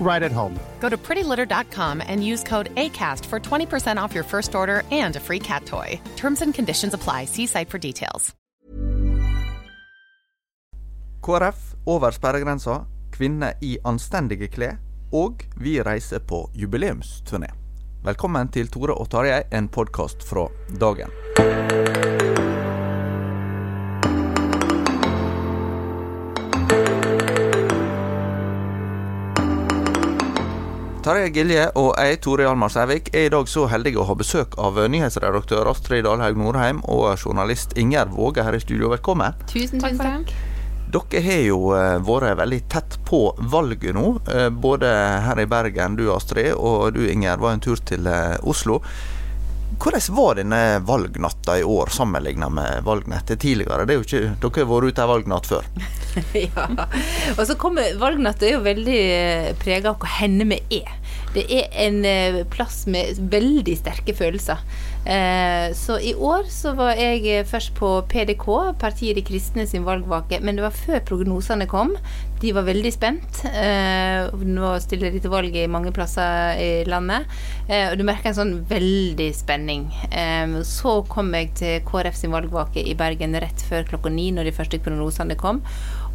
right at home. Go to prettylitter.com and use code ACAST for 20% off your first order and a free cat toy. Terms and conditions apply. See site for details. KrF over sperregrensa, kvinner i anstendige klær, og vi reiser på jubileumsturné. Velkommen til Tore og Tarjei, en podkast fra dagen. Tarjei Gilje og jeg, Tore Hjalmar Sævik, er i dag så heldige å ha besøk av nyhetsredaktør Astrid Dalhaug Norheim og journalist Ingjerd Våge her i studio. Velkommen. Tusen, tusen takk. Dere har jo eh, vært veldig tett på valget nå. eh, Både her i Bergen, du Astrid, og du Ingjerd var en tur til eh, Oslo. Hvordan var denne valgnatta i år sammenlignet med valgnettet tidligere? Det er jo ikke, dere har vært ute ei valgnatt før. ja. Og så kommer Valgnatt er jo veldig prega av hvor henne vi er. Det er en eh, plass med veldig sterke følelser. Eh, så i år så var jeg først på PDK, Partiet De kristne sin valgvake, men det var før prognosene kom. De var veldig spent. Eh, nå stiller de til valg i mange plasser i landet, eh, og du merker en sånn veldig spenning. Eh, så kom jeg til KrF sin valgvake i Bergen rett før klokka ni, når de første prognosene kom.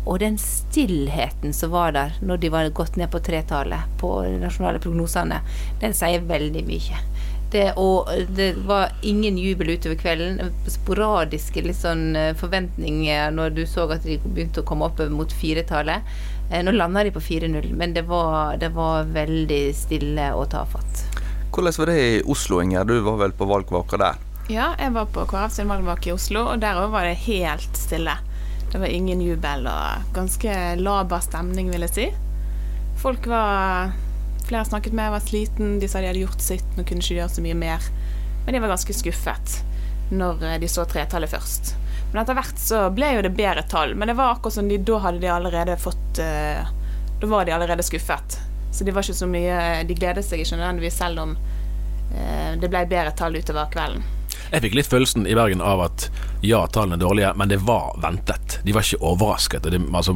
Og den stillheten som var der når de var gått ned på tretallet på de nasjonale prognosene, den sier veldig mye. Det, og det var ingen jubel utover kvelden. Sporadiske litt sånn eh, forventninger når du så at de begynte å komme opp mot firetallet. Eh, Nå landa de på 4-0, men det var, det var veldig stille og tafatt. Hvordan var det i Oslo, Inger? Du var vel på valgvaka der? Ja, jeg var på KrF sin valgvake i Oslo, og der òg var det helt stille. Det var ingen jubel og ganske laber stemning, vil jeg si. Folk var Flere snakket med, var sliten, de sa de hadde gjort sitt, nå kunne ikke gjøre så mye mer. Men de var ganske skuffet når eh, de så tretallet først. Men etter hvert så ble jo det bedre tall. Men det var akkurat som de da hadde de allerede fått uh, Da var de allerede skuffet. Så de var ikke så mye De gledet seg ikke nødvendigvis selv om det ble bedre tall utover kvelden. Jeg fikk litt følelsen i Bergen av at ja, tallene er dårlige, men det var ventet. De var ikke overrasket. og Det, altså,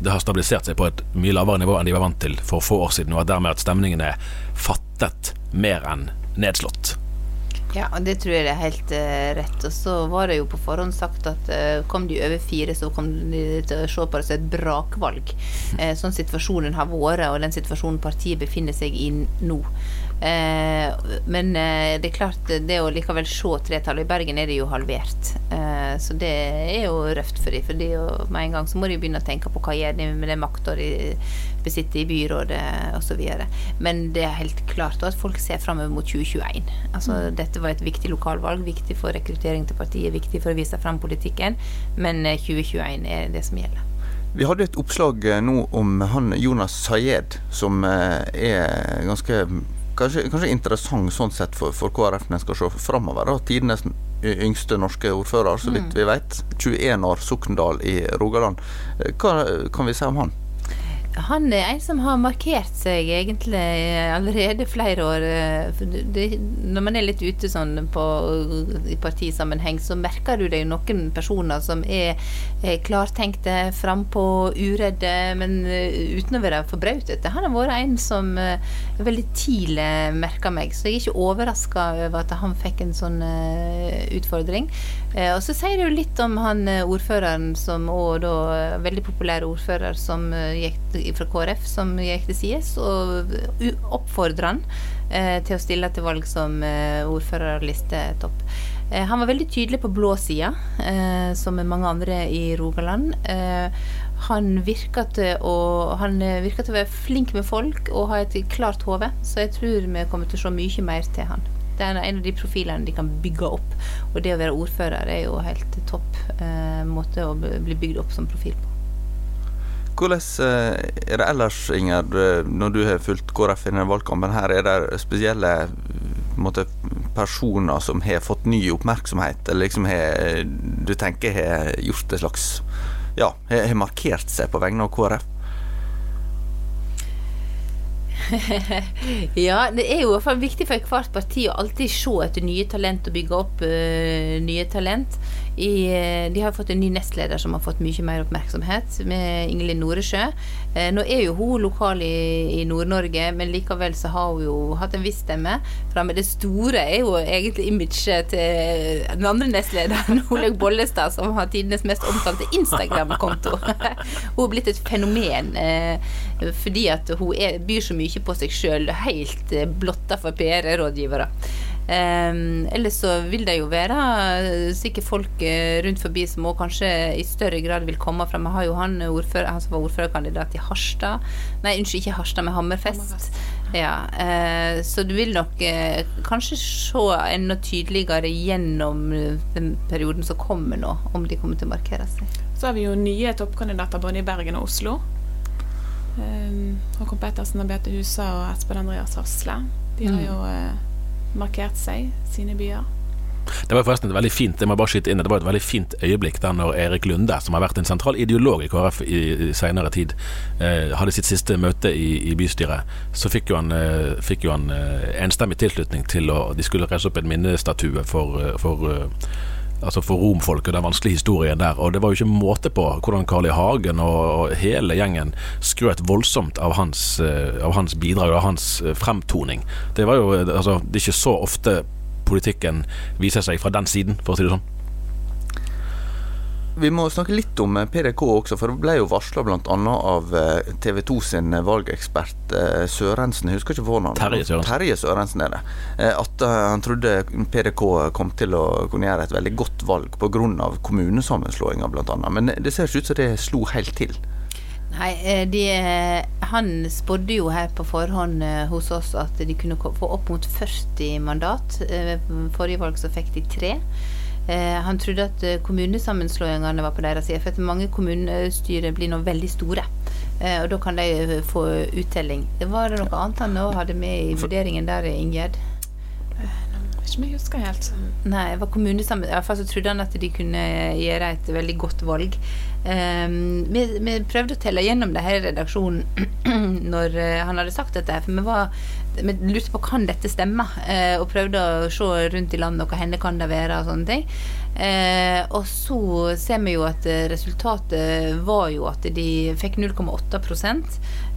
det har stabilisert seg på et mye lavere nivå enn de var vant til for få år siden, og at dermed at stemningen er fattet mer enn nedslått. Ja, det tror jeg er helt uh, rett. Og så var det jo på forhånd sagt at uh, kom de over fire, så kom de til å se på det som et brakvalg. Uh, sånn situasjonen har vært, og den situasjonen partiet befinner seg i nå. Men det er klart, det å likevel se tretallet i Bergen er det jo halvert. så det er jo røft for dem. For de, jo, med en gang så må de begynne å tenke på hva gjør de med den makta de besitter i byrådet osv. Men det er helt klart at folk ser framover mot 2021. Altså, mm. Dette var et viktig lokalvalg, viktig for rekruttering til partiet, viktig for å vise frem politikken. Men 2021 er det som gjelder. Vi hadde et oppslag nå om han Jonas Sayed, som er ganske Kanskje, kanskje interessant sånn sett for, for KrF når en skal se framover. Tidenes yngste norske ordfører, så vidt vi vet. 21 år, Sokndal i Rogaland. Hva kan vi si om han? Han er en som har markert seg egentlig allerede flere år. eh, det- når man er litt ute sånn på, i partisammenheng, så merker du deg noen personer som er, er klartenkte, frampå, uredde, men eh, uten å være forbrautete. Han har vært en som eh, veldig tidlig merka meg, så jeg er ikke overraska over at han fikk en sånn eh, utfordring. Eh, og så sier det jo litt om han eh, ordføreren som òg da eh, veldig populær ordfører som eh, gikk fra KrF, som gikk til sides, og oppfordrer han eh, til å stille til valg som eh, ordførerlistetopp. Han var veldig tydelig på blå sida, som med mange andre i Rogaland. Han virker til å han virker til å være flink med folk og ha et klart hode, så jeg tror vi kommer til å se mye mer til han. Det er en av de profilene de kan bygge opp, og det å være ordfører er jo helt topp eh, måte å bli bygd opp som profil på. Hvordan eh, er det ellers, Inger, eh, når du har fulgt KrF i denne valgkampen her, er det spesielle eh, måte, personer som har fått ny oppmerksomhet, eller liksom har, du tenker har gjort et slags Ja, har markert seg på vegne av KrF? ja, det er jo i hvert fall viktig for hvert parti å alltid se etter nye talent og bygge opp uh, nye talent. I, eh, de har fått en ny nestleder som har fått mye mer oppmerksomhet, med Ingelin Noresjø. Eh, nå er jo hun lokal i, i Nord-Norge, men likevel så har hun jo hatt en viss stemme. framme. det store er jo egentlig imaget til den andre nestlederen, Olaug Bollestad, som har tidenes mest omtalte Instagram-konto. hun er blitt et fenomen eh, fordi at hun er, byr så mye på seg sjøl, helt blotta for PR-rådgivere. Um, ellers så vil det jo være eh, sikkert folk eh, rundt forbi som også kanskje i større grad vil komme frem. Vi har jo han, ordfører, han som var ordførerkandidat i Harstad. Nei, unnskyld, ikke Harstad, men Hammerfest. Ja, eh, så du vil nok eh, kanskje se enda tydeligere gjennom eh, den perioden som kommer nå, om de kommer til å markere seg. Så har vi jo nye toppkandidater både i Bergen og Oslo. Um, Håkon Pettersen og Husa og Espen Andreas Hasle. De har Mm. jo eh, markert seg, sine byer. Det var forresten et veldig fint det må bare skyte inn, det var et veldig fint øyeblikk der når Erik Lunde, som har vært en sentral ideolog i KrF i, i senere tid, eh, hadde sitt siste møte i, i bystyret. Så fikk jo han, eh, fikk jo han eh, enstemmig tilslutning til å De skulle reise opp en minnestatue for, eh, for eh, Altså for romfolk og den vanskelige historien der. Og det var jo ikke måte på hvordan Carl I. Hagen og hele gjengen skrøt voldsomt av hans, eh, av hans bidrag og hans eh, fremtoning. Det var jo eh, altså, Det er ikke så ofte politikken viser seg fra den siden, for å si det sånn. Vi må snakke litt om eh, PDK også, for det ble jo varsla bl.a. av TV 2 sin valgekspert eh, Sørensen, jeg husker ikke fornavnet. Terje Sørensen. Terje Sørensen er det. Eh, At eh, han trodde PDK kom til å kunne gjøre et veldig godt valg pga. kommunesammenslåinga bl.a. Men det ser ikke ut som det slo helt til. Nei, eh, de, eh, han spådde jo her på forhånd eh, hos oss at de kunne få opp mot 40 mandat. Ved Forrige valg så fikk de tre. Eh, Han trodde at eh, kommunesammenslåingene var på deres side, for at mange kommunestyrer blir nå veldig store. Eh, Og da kan de få uttelling. Det var det noe annet han nå hadde med i vurderingen der, Ingjerd? Ikke jeg husker helt. Nei, det var kommunesammen... I hvert fall så trodde han at de kunne gjøre et veldig godt valg. Um, vi, vi prøvde å telle gjennom det her i redaksjonen når han hadde sagt dette, for vi, var, vi lurte på kan dette stemme, eh, og prøvde å se rundt i landet og hva hender kan det være og sånne ting. Eh, og så ser vi jo at eh, resultatet var jo at de fikk 0,8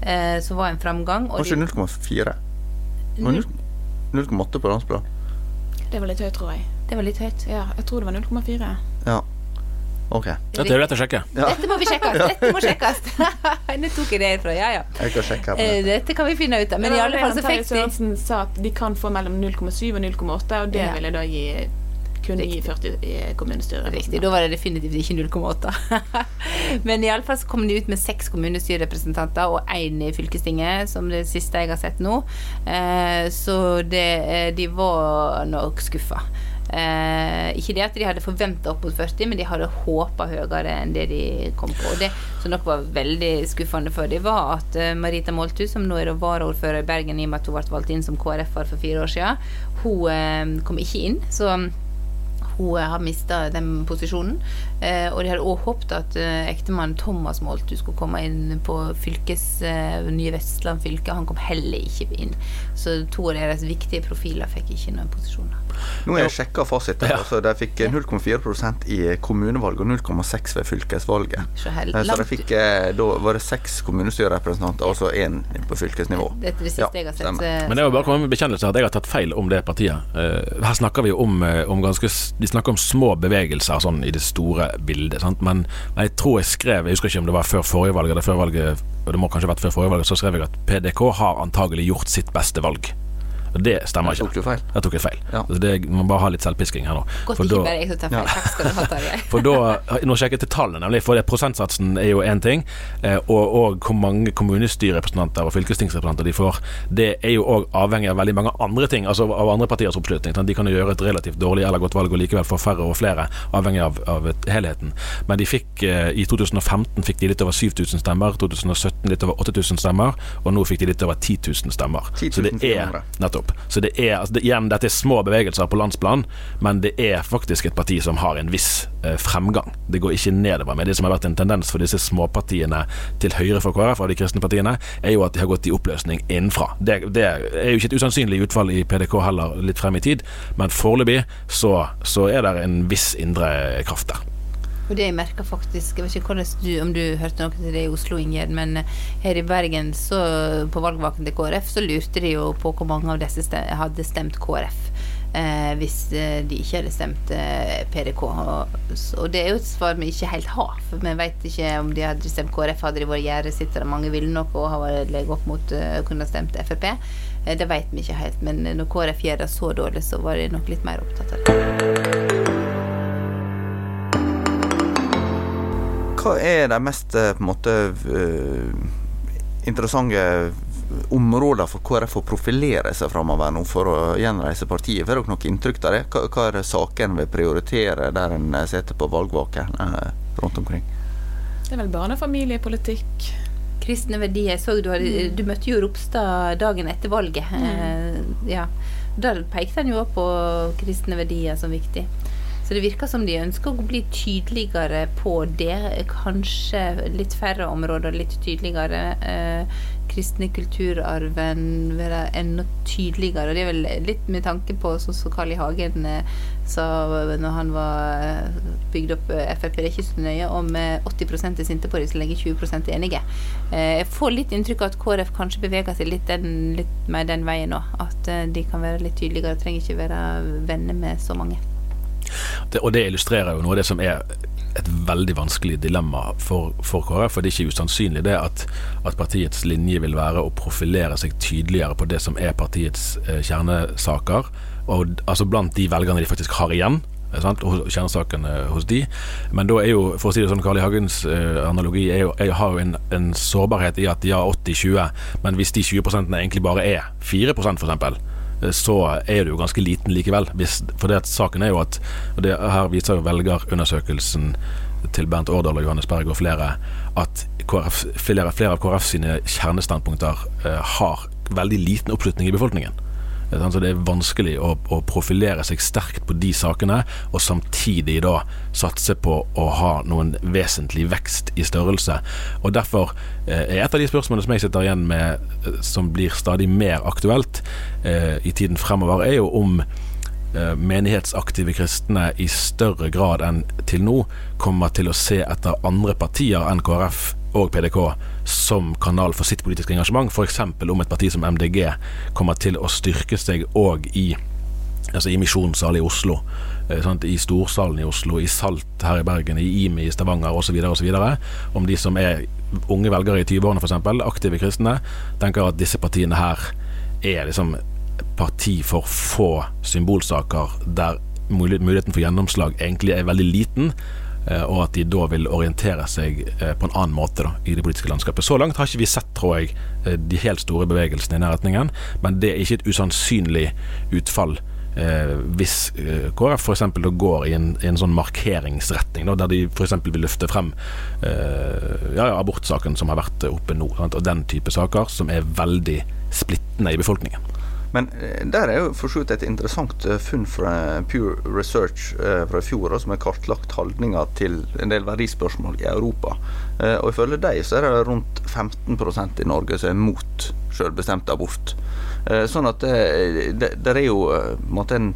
eh, som var en framgang. og var ikke 0,4? 0,8 på landsplan. Det var litt høyt, tror jeg. Det var litt høyt. Ja, jeg tror det var 0,4. Ja. Ok. Dette er rett å sjekke. Ja. Dette må vi sjekke! Dette må sjekkes! Nå tok jeg det herfra. Ja, ja. Eh, Dette kan vi finne ut av. Men i alle fall så fikk de Sørensen sa at de kan få mellom 0,7 og 0,8, og det Ja. ville da gi kunne gi 40 i kommunestyret. Riktig, da var det definitivt ikke 0,8. Men iallfall så kom de ut med seks kommunestyrerepresentanter og én i fylkestinget, som det siste jeg har sett nå. Eh, så det, eh, de var nok skuffa. Eh, ikke det at de hadde forventa opp mot 40, men de hadde håpa høyere enn det de kom på. Og det som nok var veldig skuffende for dem, var at eh, Marita Molthus, som nå er varaordfører i Bergen i og med at hun ble valgt inn som KrF-er for fire år siden, hun eh, kom ikke inn. Så hun har mista den posisjonen. Eh, og de hadde òg håpet at eh, ektemannen Thomas Moltu skulle komme inn på fylkes, eh, nye Vestland fylke. Han kom heller ikke inn. Så to av deres viktige profiler fikk ikke noen posisjoner. Nå har jeg sjekka fasiten. Ja. Altså, de fikk 0,4% i kommunevalget og 0,6 ved fylkesvalget. Så, så de fikk, da var det seks kommunestyrerepresentanter, altså én på fylkesnivå. Det er det siste ja, jeg har sett. Men jeg vil bare komme med bekjennelse at jeg har tatt feil om det partiet. Her snakker vi om, om ganske Vi snakker om små bevegelser sånn i det store bildet. Sant? Men jeg tror jeg skrev, jeg husker ikke om det var før forrige valg eller før valget, og det må kanskje ha vært før forrige valg, så skrev jeg at PDK har antagelig gjort sitt beste valg. Og det stemmer ikke. Jeg tok jo feil. Jeg tok et feil. Ja. Det, man bare ha litt selvpisking her nå. Godt for ikke da, bare jeg som tar feil. Takk skal du ha, Tarjei. for da, Nå sjekker jeg tallene, nemlig. For det, prosentsatsen er jo én ting. Eh, og, og, hvor mange kommunestyrerepresentanter og fylkestingsrepresentanter de får, det er jo òg avhengig av veldig mange andre ting. Altså av andre partiers oppslutning. De kan jo gjøre et relativt dårlig eller godt valg og likevel få færre og flere, avhengig av, av helheten. Men de fikk eh, i 2015 fikk de litt over 7000 stemmer, 2017 litt over 8000 stemmer, og nå fikk de litt over 10 000 stemmer. 10 000 så det er nettopp opp. Så det er, altså det, igjen, dette er små bevegelser på landsplan, men det er faktisk et parti som har en viss eh, fremgang. Det går ikke nedover. med Det som har vært en tendens for disse småpartiene til høyre for KrF, av de kristne partiene, er jo at de har gått i oppløsning innenfra. Det, det er jo ikke et usannsynlig utfall i PDK heller, litt frem i tid, men foreløpig så, så er det en viss indre kraft der. Og det jeg merka faktisk Jeg vet ikke du, om du hørte noe til det i Oslo, Ingjerd, men eh, her i Bergen, så på valgvaken til KrF, så lurte de jo på hvor mange av disse stem, hadde stemt KrF. Eh, hvis eh, de ikke hadde stemt eh, PDK. Og, og, det er jo et svar vi ikke helt har. For vi vet ikke om de hadde stemt KrF, hadde de vært gjerdesittere. Mange ville nok og har legget opp mot uh, kunne stemt Frp. Eh, det vet vi ikke helt. Men når KrF gjør det så dårlig, så var de nok litt mer opptatt av det. Hva er de mest eh, på en måte eh, interessante områder for KrF å profilere seg framover nå for å gjenreise partiet? Får dere noe inntrykk av det? Hva, er saken vil prioritere der en eh, sitter på valgvake rundt omkring? Det er vel barnefamiliepolitikk. Kristne verdier. Så du, hadde, du møtte jo Ropstad dagen etter valget. Mm. ja. Da pekte han jo på kristne verdier som viktig. Så det virker som de ønsker å bli tydeligere på det. Kanskje litt færre områder, litt tydeligere. Eh, kristne kulturarven være enda tydeligere. Det er vel litt med tanke på sånn som Carl I. Hagen eh, sa når han var eh, bygd opp eh, Frp. Det er ikke så nøye om 80 eh, er sinte på dem så lenge 20 er enige. Jeg får litt inntrykk av at KrF kanskje beveger seg litt, den, litt mer den veien nå. At de kan være litt tydeligere. Trenger ikke være venner med så mange. Det, og det illustrerer jo noe av det som er et veldig vanskelig dilemma for, for KrF. For det er ikke usannsynlig det at, at, partiets linje vil være å profilere seg tydeligere på det som er partiets eh, kjernesaker. Og, altså blant de velgerne de faktisk har igjen. Sant? Og kjernesakene hos de. Men da er jo, for å si det sånn, Carl I. Hagens eh, analogi er jo, er, har jo en, en, sårbarhet i at de har 80-20, men hvis de 20% egentlig bare er 4% f.eks., Eh, så er du jo ganske liten likevel. Hvis, for det at saken er jo at Og det her viser jo velgerundersøkelsen til Bernt Årdal og Johannes Berg og flere at KRF, flere, flere av KrF sine kjernestandpunkter eh, har veldig liten oppslutning i befolkningen. Så det er vanskelig å, å, profilere seg sterkt på de sakene, og samtidig da satse på å ha noen vesentlig vekst i størrelse. Og Derfor eh, er et av de spørsmålene som jeg sitter igjen med, eh, som blir stadig mer aktuelt eh, i tiden fremover, er jo om eh, menighetsaktive kristne i større grad enn til nå kommer til å se etter andre partier enn KrF og PDK som kanal for sitt politiske engasjement, f.eks. om et parti som MDG kommer til å styrke seg òg i altså i Misjonssalen i Oslo, eh, sant? i Storsalen i Oslo, i Salt her i Bergen, i IMI i Stavanger osv. osv. Om de som er unge velgere i 20-årene f.eks., aktive kristne, tenker at disse partiene her er liksom parti for få symbolsaker der muligheten for gjennomslag egentlig er veldig liten, og at de da vil orientere seg eh, på en annen måte da, i det politiske landskapet. Så langt har ikke vi sett, tror jeg, eh, de helt store bevegelsene i den retningen, men det er ikke et usannsynlig utfall. Eh, hvis eh, KrF f.eks. går i en, i en, sånn markeringsretning, da, der de f.eks. vil løfte frem eh, ja, abortsaken som har vært oppe nå, sant? og den type saker som er veldig splittende i befolkningen. Men eh, der er jo for så vidt et interessant eh, funn fra Pure Research eh, fra i fjor, som har kartlagt holdninger til en del verdispørsmål i Europa. Eh, Og ifølge dem så er det rundt 15% i Norge som er mot selvbestemt abort. Eh, Sånn at det, det, det er jo eh, en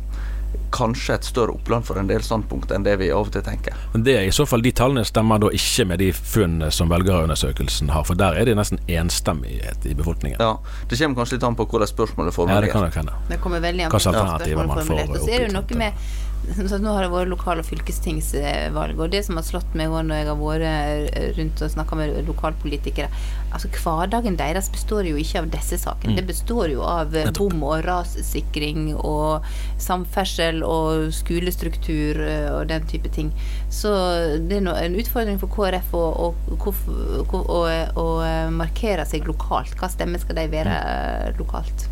kanskje et større oppland for en del standpunkt enn det vi av og til tenker. Men det er i så fall De tallene stemmer da ikke med de funnene som velgerundersøkelsen har, for der er det nesten enstemmighet i befolkningen. Ja, Det kommer kanskje litt an på hvordan spørsmålet er Ja, det kan nok hende. Det kommer veldig an Hva på slags hvordan alternativer spørsmålet man får. Og så er det jo noe med Nå har det vært lokal- og fylkestingsvalg, og det som har slått meg også når jeg har vært rundt og snakka med lokalpolitikere Altså Hverdagen deres består jo ikke av disse sakene. Mm. Det består jo av eh, bom og rassikring og samferdsel og skolestruktur eh, og den type ting. Så det er en utfordring for KrF å, å, å, å, markere seg lokalt. Hva stemme skal de være eh, lokalt?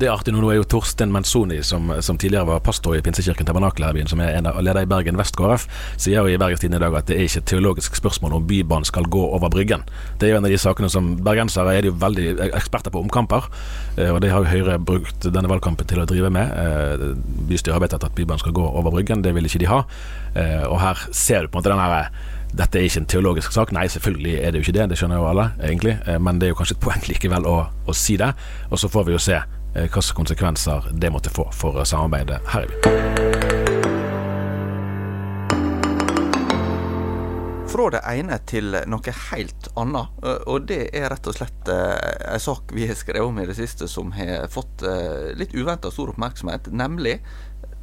Det er artig nå, er jo Torsten Menzoni, som, som tidligere var pastor i Pinsekirken Tabernakel som er en av leder i Bergen Vest KrF, sier jo i Bergenstiden i dag at det er ikke et teologisk spørsmål om Bybanen skal gå over Bryggen. Det er jo en av de sakene som bergensere er jo veldig eksperter på omkamper, eh, og det har jo Høyre brukt denne valgkampen til å drive med. Eh, Bystyret har vedtatt at Bybanen skal gå over Bryggen, det vil ikke de ha. Eh, Og her ser du på en måte den herre dette er ikke en teologisk sak. Nei, selvfølgelig er det jo ikke det, det skjønner jo alle, egentlig. Men det er jo kanskje et poeng likevel å, å si det. Og så får vi jo se eh, slags konsekvenser det måtte få for eh, samarbeidet her i byen. Fra det ene til noe helt annet, eh, og det er rett og slett en sak vi har skrevet om i det siste som har fått litt uventa stor oppmerksomhet, nemlig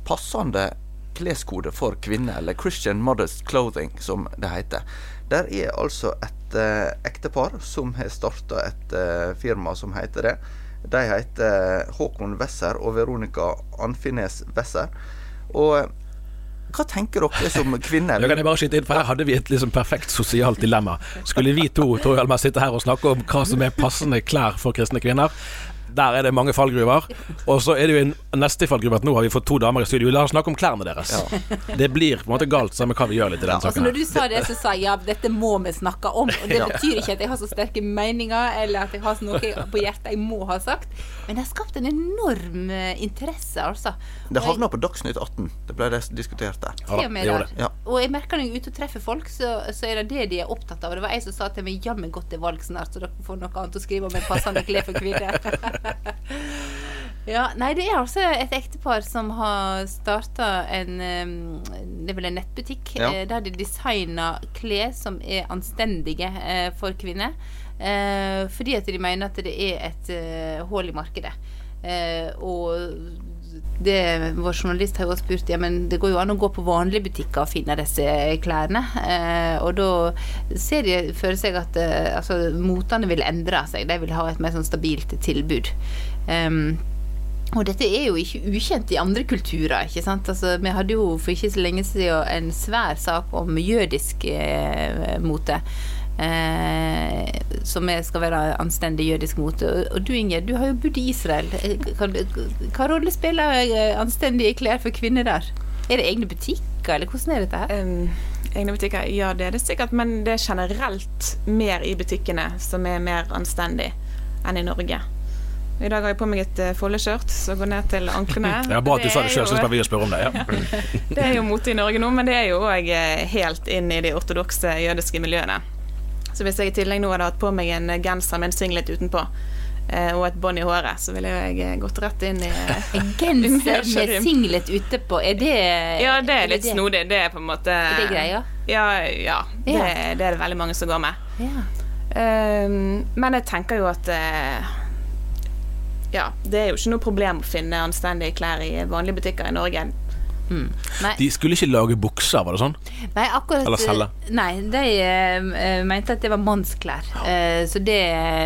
passende kleskode for kvinner, eller Christian Modest Clothing, som det heter. Der er altså et ektepar som har starta et firma som heter det. De heter Håkon Wesser og Veronica Anfinnes Wesser. Og eh, hva tenker dere som kvinner? Da kan jeg bare skyte inn, for Her hadde vi et liksom perfekt sosialt dilemma. Skulle vi to Tor Hjalmar, sitte her og snakke om hva som er passende klær for kristne kvinner? Der er det mange fallgruver. Og så er det jo en neste fallgruve at nå har vi fått to damer i studio. La oss snakke om klærne deres. Det blir på en måte galt samme hva vi gjør litt i den Altså saken. Når du sa det, så sa jeg ja, dette må vi snakke om. Og det Ja. betyr ikke at jeg har så sterke meninger, eller at jeg har noe på hjertet jeg må ha sagt. Men det har skapt en enorm eh, interesse, altså. Det havna på Dagsnytt 18. Det ble det diskutert der. Ja, det der. Ja. Og jeg merker når jeg er ute og treffer folk, så, så er det det de er opptatt av. Det var ei som sa til meg jammen godt det er valg snart, så dere får noe annet å skrive om enn passende klær for kvinner. ja, nei, det er altså et ektepar som har starta en um, Det er vel en nettbutikk Ja. eh, der de designer klær som er anstendige eh, for kvinner. Eh, fordi at de mener at det er et hull i markedet. Og det, vår journalist har jo også spurt Ja, men det går jo an å gå på vanlige butikker og finne disse klærne. Eh, og da ser de for seg at eh, altså, motene vil endre seg. De vil ha et mer sånn stabilt tilbud. Em, og dette er jo ikke ukjent i andre kulturer. ikke sant? Altså, vi hadde jo for ikke så lenge siden en svær sak om jødisk eh, mote. Eh, som skal være anstendig jødisk mote. Og, du Inger, du har jo bodd i Israel. Eh, Kan, hva rolle spiller eh, anstendige klær for kvinner der? Er det egne butikker, eller hvordan er dette her? Egne butikker, ja det er det sikkert, men det er generelt mer i butikkene som er mer anstendig enn i Norge. I dag har jeg på meg et uh, foldeskjørt som går ned til anklene. Ja, Bra at du sa det er sjøl, så skal vi spørre om det. Ja. Det er jo mote i Norge nå, men det er jo òg helt inn i de ortodokse jødiske miljøene. Så hvis jeg i tillegg nå hadde hatt på meg en genser med en singlet utenpå eh, og et bånd i håret, så ville jeg eh, gått rett inn i En genser med singlet utepå, er det Ja, det er litt det- snodig. Det er på en måte Er det greia? Ja, ja. Det, Ja. det er det veldig mange som går med. Ja. Um, men jeg tenker jo at eh, Ja, det er jo ikke noe problem å finne anstendige klær i vanlige butikker i Norge. Mm. De skulle ikke lage bukser, var det sånn? Nei, akkurat Eller selge. Nei, de eh, eh, mente at det var mannsklær. Eh, så det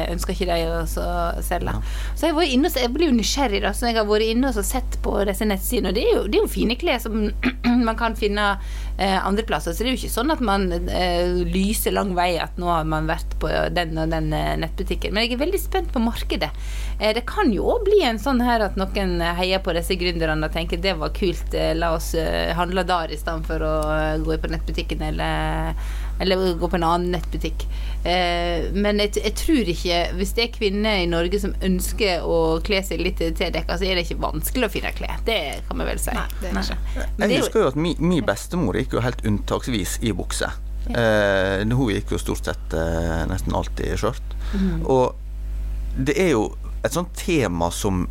ønsker ikke de å selge. selge. Så jeg, var inne, så- jeg ble jo nysgjerrig, da, så jeg har vært inne og sett på disse nettsidene. Og det er jo, det er jo fine klær som man kan finne eh, andre plasser. Så det er jo ikke sånn at man eh, lyser lang vei at nå har man vært på den og den eh, nettbutikken. Men jeg er veldig spent på markedet. Eh, det kan jo òg bli en sånn her at noen heier på disse gründerne og tenker det var kult, eh, la oss eh, handle der i stedet for å eh, gå på nettbutikken eller, Eller gå på en annen nettbutikk. Eh, men jeg, jeg, tror ikke Hvis det er kvinner i Norge som ønsker å kle seg litt tildekka, så er det ikke vanskelig å finne klær. Det kan vi vel si. Nei, det er ikke. Jeg husker jo at min, mi bestemor gikk jo helt unntaksvis i bukse. Ja. Eh, hun gikk jo stort sett eh, nesten alltid i skjørt. Mm. Og det er jo et sånt tema som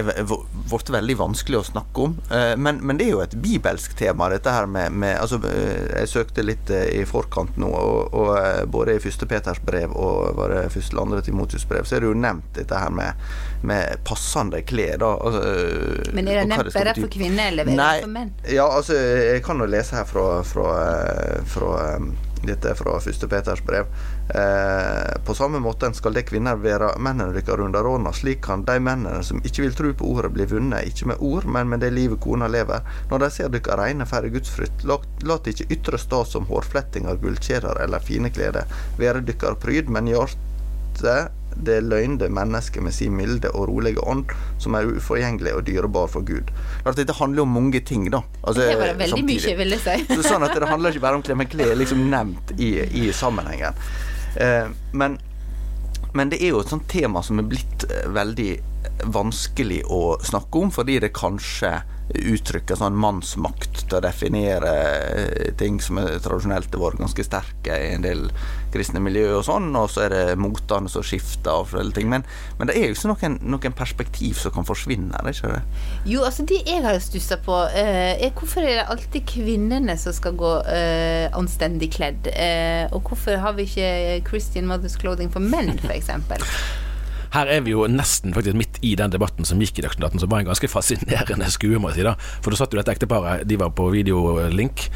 er blitt veldig vanskelig å snakke om. Eh, men, men, det er jo et bibelsk tema, dette her med, med altså, eh, Jeg søkte litt eh, i forkant nå, og, og både i første Peters brev og var det første eller andre Timotius brev, så er det jo nevnt dette her med, med passende klær. Altså, men er det nevnt bare for kvinner, eller er det for menn? Ja, altså, jeg kan jo lese her fra, fra, fra dette er fra 1. Peters brev. Eh, på samme måte skal de kvinner være mennene deres underordna. Slik kan de mennene som ikke vil tro på ordet, bli vunnet, ikke med ord, men med det livet kona lever. Når de ser dere reine, færre gudsfrykt, lat ikke ytre stas som hårflettinger, gullkjeder eller fine klede. Være dere pryd, men hjertet det løgnde mennesket med sin milde og rolige ånd, som er uforgjengelig og dyrebar for Gud. At dette handler om mange ting, da. Altså, det var veldig samtidig. mye, vil jeg si. Så sånn at Det handler ikke bare om men er liksom nevnt i, i sammenhengen. Eh, men, men, det er jo et sånt tema som er blitt eh, veldig vanskelig å snakke om, fordi det kanskje uttrykker sånn mannsmakt til å definere eh, ting som er tradisjonelt har vært ganske sterke i en del kristne miljøer og sånn, og så er det motene som skifter og forskjellige ting. Men, men, det er jo ikke noen, noen, perspektiv som kan forsvinne, er det ikke det? Jo, altså det jeg har stussa på, eh, er hvorfor er det alltid kvinnene som skal gå uh, anstendig kledd? Uh, og hvorfor har vi ikke Christian Mothers Clothing for menn, f.eks.? Her er vi jo nesten faktisk midt i den debatten som gikk i Dagsnytt 18, som var en ganske fascinerende skue, må jeg si. da. For da satt jo dette ekteparet, de var på videolink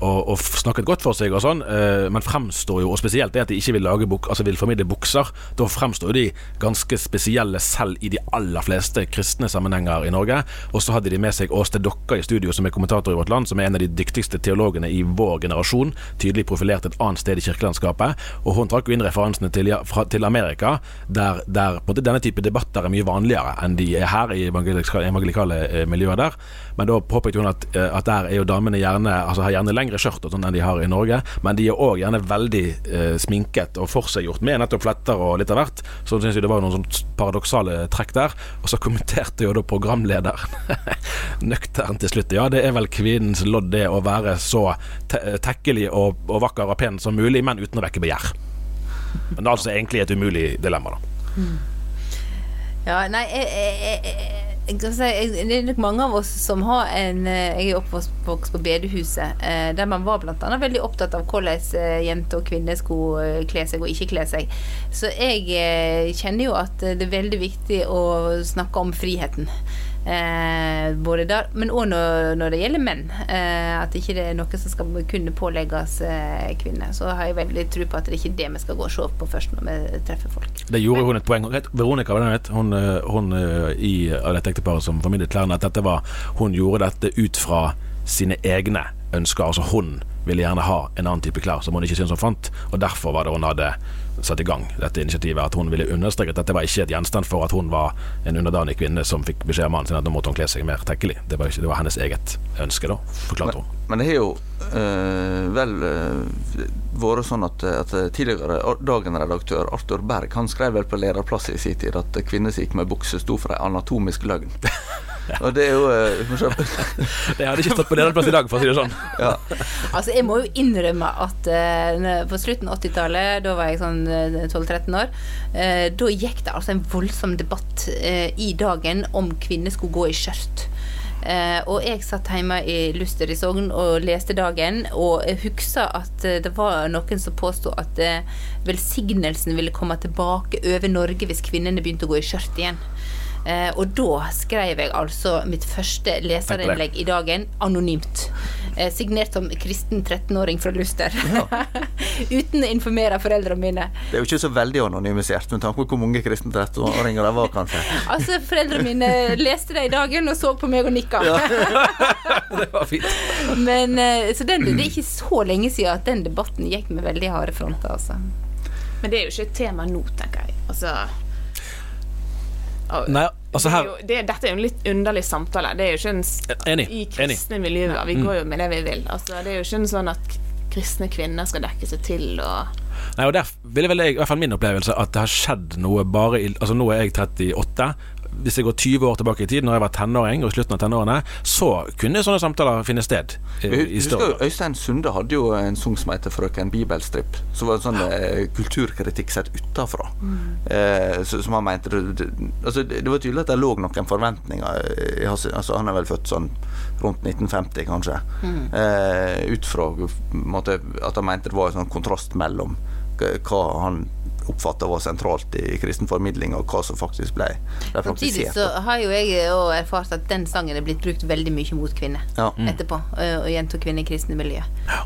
og, og, snakket godt for seg og sånn, eh, men fremstår jo, og spesielt det at de ikke vil, lage buk, altså vil formidle bukser, da fremstår de ganske spesielle selv i de aller fleste kristne sammenhenger i Norge. Og så hadde de med seg Åste Dokka i studio, som er kommentator i Vårt Land, som er en av de dyktigste teologene i vår generasjon, tydelig profilert et annet sted i kirkelandskapet. Og hun trakk jo inn referansene til, til Amerika, der der denne type debatter er mye vanligere enn de er her i evangelikale eh, miljøer der. Men da påpekte hun at, eh, at, der er jo damene gjerne altså har gjerne lengre skjørt sånn enn de har i Norge, men de er òg gjerne veldig eh, sminket og forseggjort med nettopp fletter og litt av hvert. Så syns jeg det var noen sånn paradoksale trekk der. Og så kommenterte jo da programlederen nøkternt til slutt. Ja, det er vel kvinnens lodd det å være så te tekkelig og, og vakker og pen som mulig, men uten å vekke begjær. Men det er altså egentlig et umulig dilemma, da. Ja, nei jeg, jeg, jeg, si, Det er nok mange av oss som har en eh, Jeg er oppvokst på bedehuset, eh, der man var annet veldig opptatt av hvordan eh, jenter og kvinner skulle kle seg og ikke kle seg. Så jeg kjenner jo at det er veldig viktig å snakke om friheten. Eh, både der, men òg når, når, det gjelder menn. Eh, at ikke det er noe som skal kunne pålegges eh, kvinner. Så har jeg veldig tro på at det ikke er det vi skal gå og se på først når vi treffer folk. Det gjorde hun et poeng Veronica var det, hun, eh, hun eh, i av dette ekteparet som formidlet klærne, at dette var Hun gjorde dette ut fra sine egne ønsker. Altså hun ville gjerne ha en annen type klær som hun ikke syntes hun fant, og derfor var det hun hadde satt i gang dette initiativet. At hun ville understreke at dette var ikke et gjenstand for at hun var en underdanig kvinne som fikk beskjed av mannen sin at nå måtte hun kle seg mer tekkelig. Det var, ikke, det var hennes eget ønske, da, forklarte hun. Men det har jo øh, vel øh, vært sånn at, at tidligere Dagen-redaktør Arthur Berg han skrev vel på lederplass i sin tid at kvinner som gikk med bukse, sto for ei anatomisk løgn. Og det er jo uh, Det hadde ikke stått på lederplass i dag, for å si det sånn. Ja. Altså, jeg må jo innrømme at uh, på slutten av 80-tallet, da var jeg sånn 12-13 år, uh, da gikk det altså en voldsom debatt i dagen om kvinner skulle gå i skjørt. Uh, og jeg satt hjemme i Luster i Sogn og leste Dagen, og jeg husker at uh, det var noen som påsto at uh, velsignelsen ville komme tilbake over Norge hvis kvinnene begynte å gå i skjørt igjen. Eh, og da skrev jeg altså mitt første leserinnlegg i dagen anonymt. Eh, signert som kristen 13-åring fra Luster. Ja. Uten å informere foreldrene mine. Det er jo ikke så veldig anonymisert, med tanke på hvor mange kristne 13-åringer det var, kanskje. altså, foreldrene mine leste det i dagen og så på meg og nikka. Ja. det var fint. Men, eh, så den, det er ikke så lenge siden at den debatten gikk med veldig harde fronter, altså. Men det er jo ikke et tema nå, tenker jeg. Altså Nei, altså her... Det er jo, det, dette er jo en litt underlig samtale. Det er jo ikke en Enig. I kristne miljøer. Vi går jo med det vi vil. Altså, det er jo ikke en sånn at kristne kvinner skal dekke seg til og Nei, og Der ville vel jeg, i hvert fall min opplevelse, at det har skjedd noe bare i Altså Nå er jeg 38. Hvis jeg går 20 år tilbake i tid, når jeg var tenåring og i slutten av tenårene, så kunne sånne samtaler finne sted. I, i husker Øystein Sunde hadde jo en sang som heter 'Frøken Bibelstrip', Som var en sånn eh, kulturkritikk sett utafra. Eh, som han mente det, det, altså, det var tydelig at det lå noen forventninger i hans altså, Han er vel født sånn rundt 1950, kanskje. Eh, ut fra at han mente det var en sånn kontrast mellom hva han oppfatta var sentralt i kristen formidling, og hva som faktisk ble, ble Samtidig så har jo jeg òg erfart at den sangen er blitt brukt veldig mye mot kvinner Ja. etterpå. eh, Og jenter og kvinner i kristne miljø.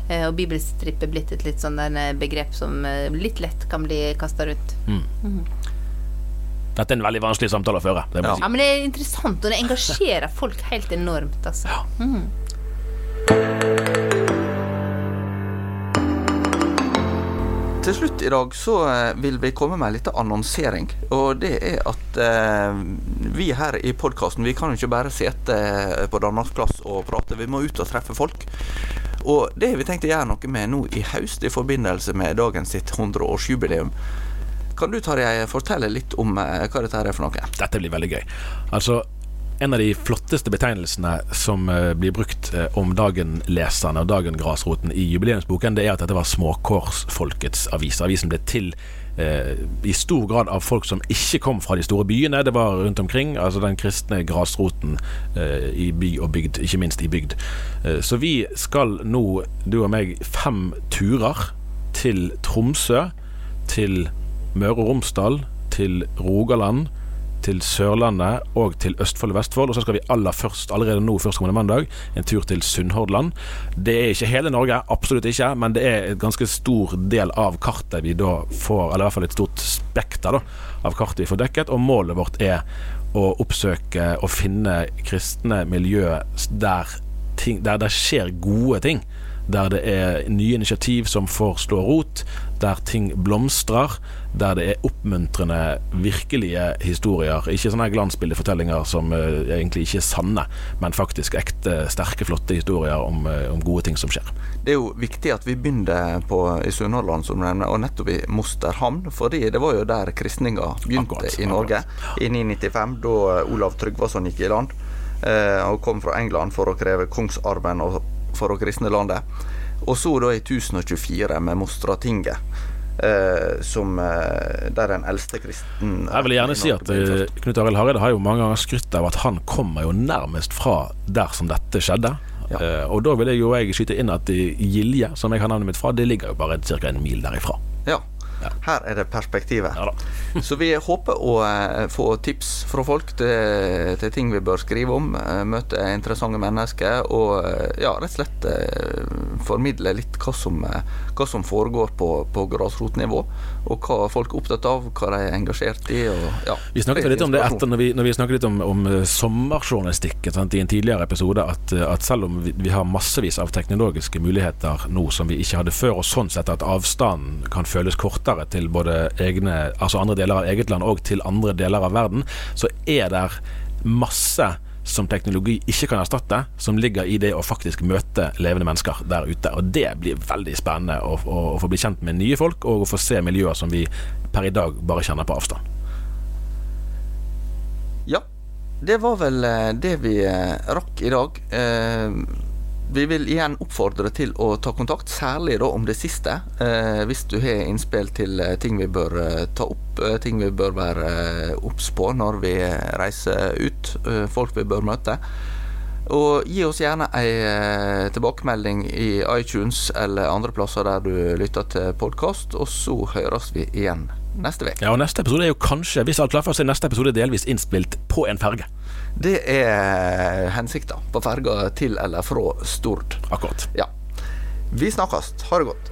Ja. Og bibelstripp er blitt et litt sånn der, eh, begrep som eh, litt lett kan bli kasta rundt. Dette er en veldig vanskelig samtale å føre. Det må jeg si. Ja, men det er interessant, og det engasjerer folk helt enormt, altså. Til slutt i dag så eh, vil vi komme med en liten annonsering. Og det er at eh, vi her i podkasten vi kan jo ikke bare sitte eh, på Danmarksplass og prate, vi må ut og treffe folk. Og det har vi tenkt å gjøre noe med nå i høst i forbindelse med dagens sitt 100-årsjubileum. Kan du Tarjei, fortelle litt om eh, hva dette er for noe? Dette blir veldig gøy. Altså, en av de flotteste betegnelsene som eh, blir brukt eh, om Dagen-leserne og Dagen-grasroten i jubileumsboken, det er at dette var småkårsfolkets avis. Avisen ble til eh, i stor grad av folk som ikke kom fra de store byene. Det var rundt omkring, altså den kristne grasroten eh, i by og bygd, ikke minst i bygd. Eh, så vi skal nå, du og meg, fem turer til Tromsø, til Møre og Romsdal, til Rogaland, til Sørlandet og til Østfold og Vestfold. Og så skal vi aller først, allerede nå førstkommende mandag, en tur til Sunnhordland. Det er ikke hele Norge, absolutt ikke, men det er et ganske stor del av kartet vi da får, eller i hvert fall et stort spekter da, av kartet vi får dekket. Og målet vårt er å oppsøke og finne kristne miljø der, ting, der det skjer gode ting der det er nye initiativ som får slå rot, der ting blomstrer, der det er oppmuntrende, virkelige historier. Ikke sånne glansbildefortellinger som uh, egentlig ikke er sanne, men faktisk ekte, sterke, flotte historier om, uh, om gode ting som skjer. Det er jo viktig at vi begynner på, i Sunnhordland, som du nevner, og nettopp i Mosterhamn. fordi det var jo der kristninga begynte Akkurat, i Norge. I 995, da Olav Tryggvason gikk i land Uh, og kom fra England for å kreve kongsarven og for å kristne landet. Og så da i 1024 med Mostratinget. Eh, som eh, der den eldste kristen Jeg vil gjerne si at eh, Knut Arild Hareide har jo mange ganger skrytt av at han kommer jo nærmest fra der som dette skjedde. Ja. Eh, og da vil jeg jo jeg skyte inn at i Gilje, som jeg har navnet mitt fra, det ligger jo bare ca. en mil derifra. Ja. Her er det perspektivet. Ja. Så vi håper å eh, få tips fra folk til, til ting vi bør skrive om. eh, møte interessante mennesker og eh, ja, rett og slett formidle litt hva som, hva som foregår på, på grasrotnivå. Og hva folk er opptatt av, hva de er engasjert i. Og, ja, Vi snakket litt om det etter når vi, når vi snakket litt om, om sommerjournalistikk sant, i en tidligere episode, at, eh, at selv om vi, vi har massevis av teknologiske muligheter nå som vi ikke hadde før, og sånn sett at avstanden kan føles kortere til både egne, altså andre deler av eget land og til andre deler av verden, så er det masse som teknologi ikke kan erstatte, som ligger i det å faktisk møte levende mennesker der ute. Og det blir veldig spennende å, å, å få bli kjent med nye folk, og å få se miljøer som vi per i dag bare kjenner på avstand. Ja, det var vel eh, det vi eh, rakk i dag. Eh, Vi vil igjen oppfordre til å ta kontakt, særlig da om det siste. Eh, hvis du har innspill til eh, ting vi bør eh, ta opp, eh, ting vi bør være obs på når vi reiser ut, folk vi bør møte. Og gi oss gjerne ei tilbakemelding i iTunes eller andre plasser der du lytter til podkast, og så høres vi igjen neste uke. Ja, og neste episode er jo kanskje, hvis alt klaffer, så er neste episode delvis innspilt på en ferge. Det er hensikta på ferga til eller fra Stord. Akkurat. Ja. Vi snakkes. Ha det godt.